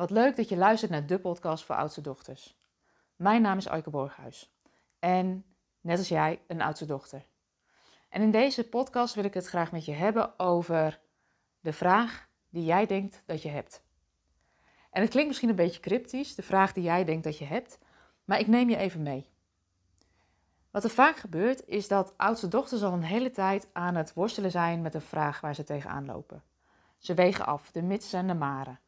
Wat leuk dat je luistert naar de podcast voor oudste dochters. Mijn naam is Aike Borghuis en net als jij een oudste dochter. En in deze podcast wil ik het graag met je hebben over de vraag die jij denkt dat je hebt. En het klinkt misschien een beetje cryptisch, de vraag die jij denkt dat je hebt, maar ik neem je even mee. Wat er vaak gebeurt is dat oudste dochters al een hele tijd aan het worstelen zijn met een vraag waar ze tegenaan lopen. Ze wegen af, de mits en de maren.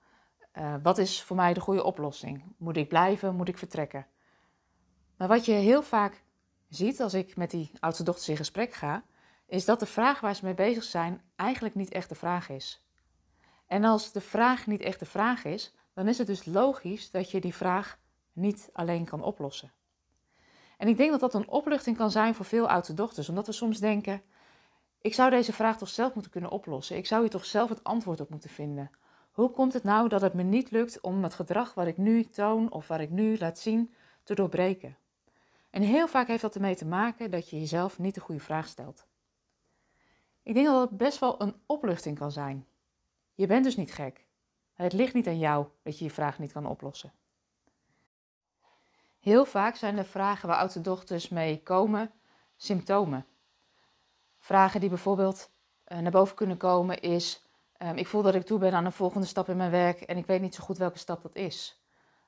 Uh, wat is voor mij de goede oplossing? Moet ik blijven? Moet ik vertrekken? Maar wat je heel vaak ziet als ik met die oudste dochters in gesprek ga, is dat de vraag waar ze mee bezig zijn eigenlijk niet echt de vraag is. En als de vraag niet echt de vraag is, dan is het dus logisch dat je die vraag niet alleen kan oplossen. En ik denk dat dat een opluchting kan zijn voor veel oudste dochters, omdat we soms denken: ik zou deze vraag toch zelf moeten kunnen oplossen. Ik zou hier toch zelf het antwoord op moeten vinden. Hoe komt het nou dat het me niet lukt om het gedrag wat ik nu toon of wat ik nu laat zien te doorbreken? En heel vaak heeft dat ermee te maken dat je jezelf niet de goede vraag stelt. Ik denk dat het best wel een opluchting kan zijn. Je bent dus niet gek. Het ligt niet aan jou dat je je vraag niet kan oplossen. Heel vaak zijn de vragen waar oudste dochters mee komen symptomen. Vragen die bijvoorbeeld eh, naar boven kunnen komen is: ehm, Ik voel dat ik toe ben aan een volgende stap in mijn werk en ik weet niet zo goed welke stap dat is.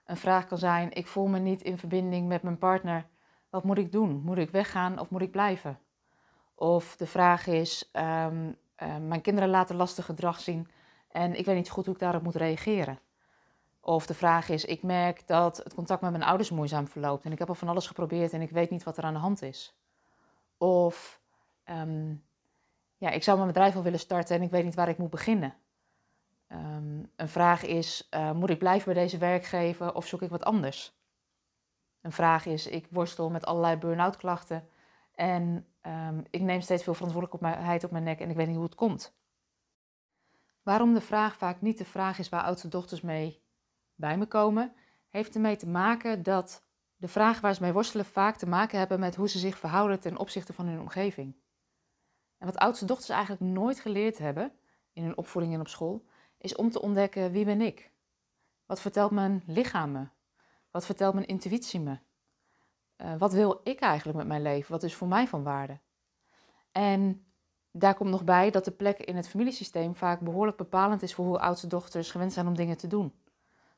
Een vraag kan zijn: Ik voel me niet in verbinding met mijn partner. Wat moet ik doen? Moet ik weggaan of moet ik blijven? Of de vraag is: ehm, ehm, Mijn kinderen laten lastig gedrag zien en ik weet niet goed hoe ik daarop moet reageren. Of de vraag is: Ik merk dat het contact met mijn ouders moeizaam verloopt en ik heb al van alles geprobeerd en ik weet niet wat er aan de hand is. Of ja, ik zou mijn bedrijf al willen starten en ik weet niet waar ik moet beginnen. Um, een vraag is, uh, moet ik blijven bij deze werkgever of zoek ik wat anders? Een vraag is, ik worstel met allerlei burn-out klachten en um, ik neem steeds veel verantwoordelijkheid op mijn nek en ik weet niet hoe het komt. Waarom de vraag vaak niet de vraag is waar oudste dochters mee bij me komen, heeft ermee te maken dat de vraag waar ze mee worstelen vaak te maken hebben met hoe ze zich verhouden ten opzichte van hun omgeving. En wat oudste dochters eigenlijk nooit geleerd hebben in hun opvoeding en op school, is om te ontdekken wie ben ik? Wat vertelt mijn lichaam me? Wat vertelt mijn intuïtie me? Uh, wat wil ik eigenlijk met mijn leven? Wat is voor mij van waarde? En daar komt nog bij dat de plek in het familiesysteem vaak behoorlijk bepalend is voor hoe oudste dochters gewend zijn om dingen te doen.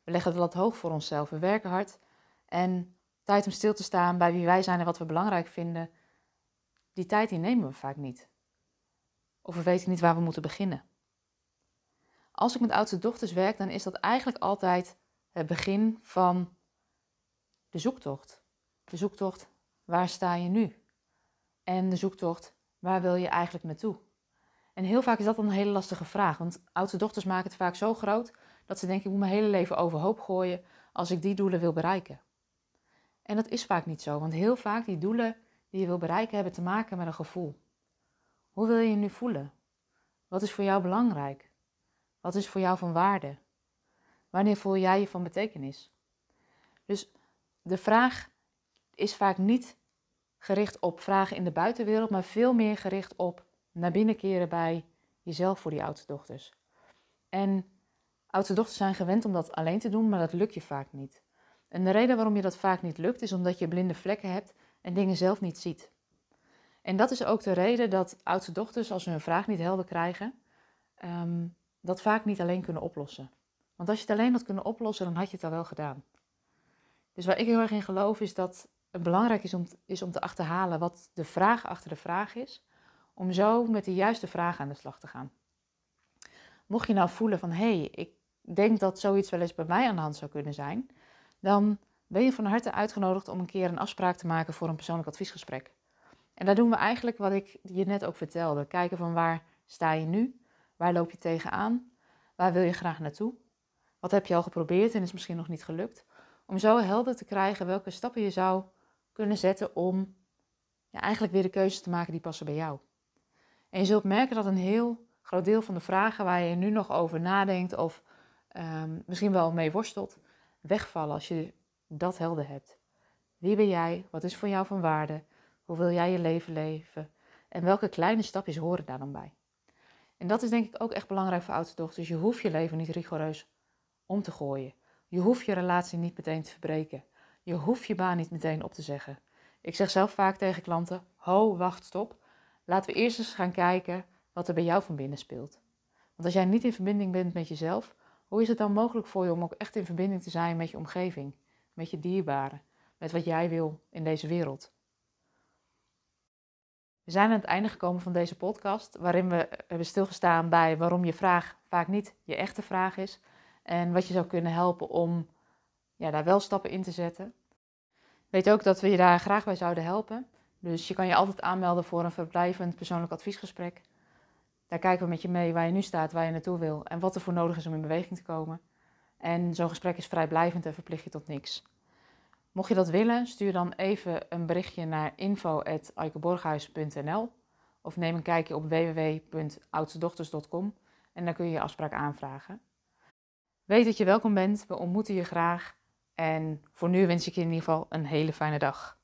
We leggen het lat hoog voor onszelf, we werken hard en tijd om stil te staan bij wie wij zijn en wat we belangrijk vinden, die tijd nemen we vaak niet. Of we weten niet waar we moeten beginnen. Als ik met oudste dochters werk, dan is dat eigenlijk altijd het begin van de zoektocht. De zoektocht, waar sta je nu? En de zoektocht, waar wil je eigenlijk naartoe? En heel vaak is dat een hele lastige vraag, want oudste dochters maken het vaak zo groot dat ze denken, ik moet mijn hele leven overhoop gooien als ik die doelen wil bereiken. En dat is vaak niet zo, want heel vaak die doelen die je wil bereiken hebben te maken met een gevoel. Hoe wil je je nu voelen? Wat is voor jou belangrijk? Wat is voor jou van waarde? Wanneer voel jij je van betekenis? Dus de vraag is vaak niet gericht op vragen in de buitenwereld, maar veel meer gericht op naar binnen keren bij jezelf voor die oudste dochters. En oudste dochters zijn gewend om dat alleen te doen, maar dat lukt je vaak niet. En de reden waarom je dat vaak niet lukt, is omdat je blinde vlekken hebt en dingen zelf niet ziet. En dat is ook de reden dat oudste dochters, als ze hun vraag niet helder krijgen, um, dat vaak niet alleen kunnen oplossen. Want als je het alleen had kunnen oplossen, dan had je het al wel gedaan. Dus waar ik heel erg in geloof, is dat het belangrijk is om, is om te achterhalen wat de vraag achter de vraag is, om zo met de juiste vraag aan de slag te gaan. Mocht je nou voelen van, hé, hey, ik denk dat zoiets wel eens bij mij aan de hand zou kunnen zijn, dan ben je van harte uitgenodigd om een keer een afspraak te maken voor een persoonlijk adviesgesprek. En daar doen we eigenlijk wat ik je net ook vertelde. Kijken van waar sta je nu? Waar loop je tegenaan? Waar wil je graag naartoe? Wat heb je al geprobeerd en is misschien nog niet gelukt? Om zo helder te krijgen welke stappen je zou kunnen zetten om ja, eigenlijk weer de keuzes te maken die passen bij jou. En je zult merken dat een heel groot deel van de vragen waar je nu nog over nadenkt of um, misschien wel mee worstelt, wegvallen als je dat helder hebt. Wie ben jij? Wat is voor jou van waarde? Hoe wil jij je leven leven? En welke kleine stapjes horen daar dan bij? En dat is denk ik ook echt belangrijk voor oudste dochters. Je hoeft je leven niet rigoureus om te gooien. Je hoeft je relatie niet meteen te verbreken. Je hoeft je baan niet meteen op te zeggen. Ik zeg zelf vaak tegen klanten: ho, wacht, stop. Laten we eerst eens gaan kijken wat er bij jou van binnen speelt. Want als jij niet in verbinding bent met jezelf, hoe is het dan mogelijk voor je om ook echt in verbinding te zijn met je omgeving, met je dierbaren, met wat jij wil in deze wereld? We zijn aan het einde gekomen van deze podcast, waarin we hebben stilgestaan bij waarom je vraag vaak niet je echte vraag is en wat je zou kunnen helpen om ja, daar wel stappen in te zetten. Weet ook dat we je daar graag bij zouden helpen. Dus je kan je altijd aanmelden voor een verblijvend persoonlijk adviesgesprek. Daar kijken we met je mee waar je nu staat, waar je naartoe wil en wat er voor nodig is om in beweging te komen. En zo'n gesprek is vrijblijvend en verplicht je tot niks. Mocht je dat willen, stuur dan even een berichtje naar info.eikeborghuis.nl of neem een kijkje op www.oudstedochters.com en dan kun je je afspraak aanvragen. Weet dat je welkom bent, we ontmoeten je graag en voor nu wens ik je in ieder geval een hele fijne dag.